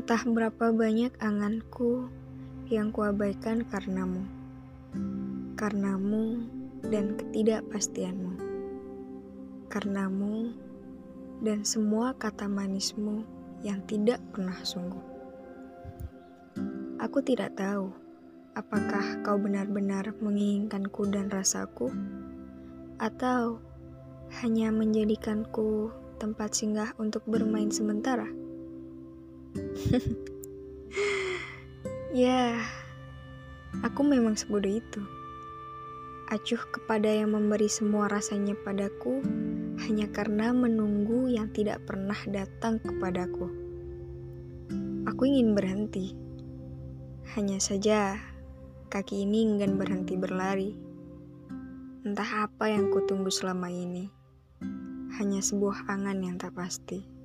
Entah berapa banyak anganku yang kuabaikan karenamu. Karenamu dan ketidakpastianmu. Karenamu dan semua kata manismu yang tidak pernah sungguh. Aku tidak tahu apakah kau benar-benar menginginkanku dan rasaku, atau hanya menjadikanku tempat singgah untuk bermain sementara. ya, aku memang sebodoh itu. Acuh kepada yang memberi semua rasanya padaku hanya karena menunggu yang tidak pernah datang kepadaku. Aku ingin berhenti. Hanya saja kaki ini enggan berhenti berlari. Entah apa yang kutunggu selama ini. Hanya sebuah angan yang tak pasti.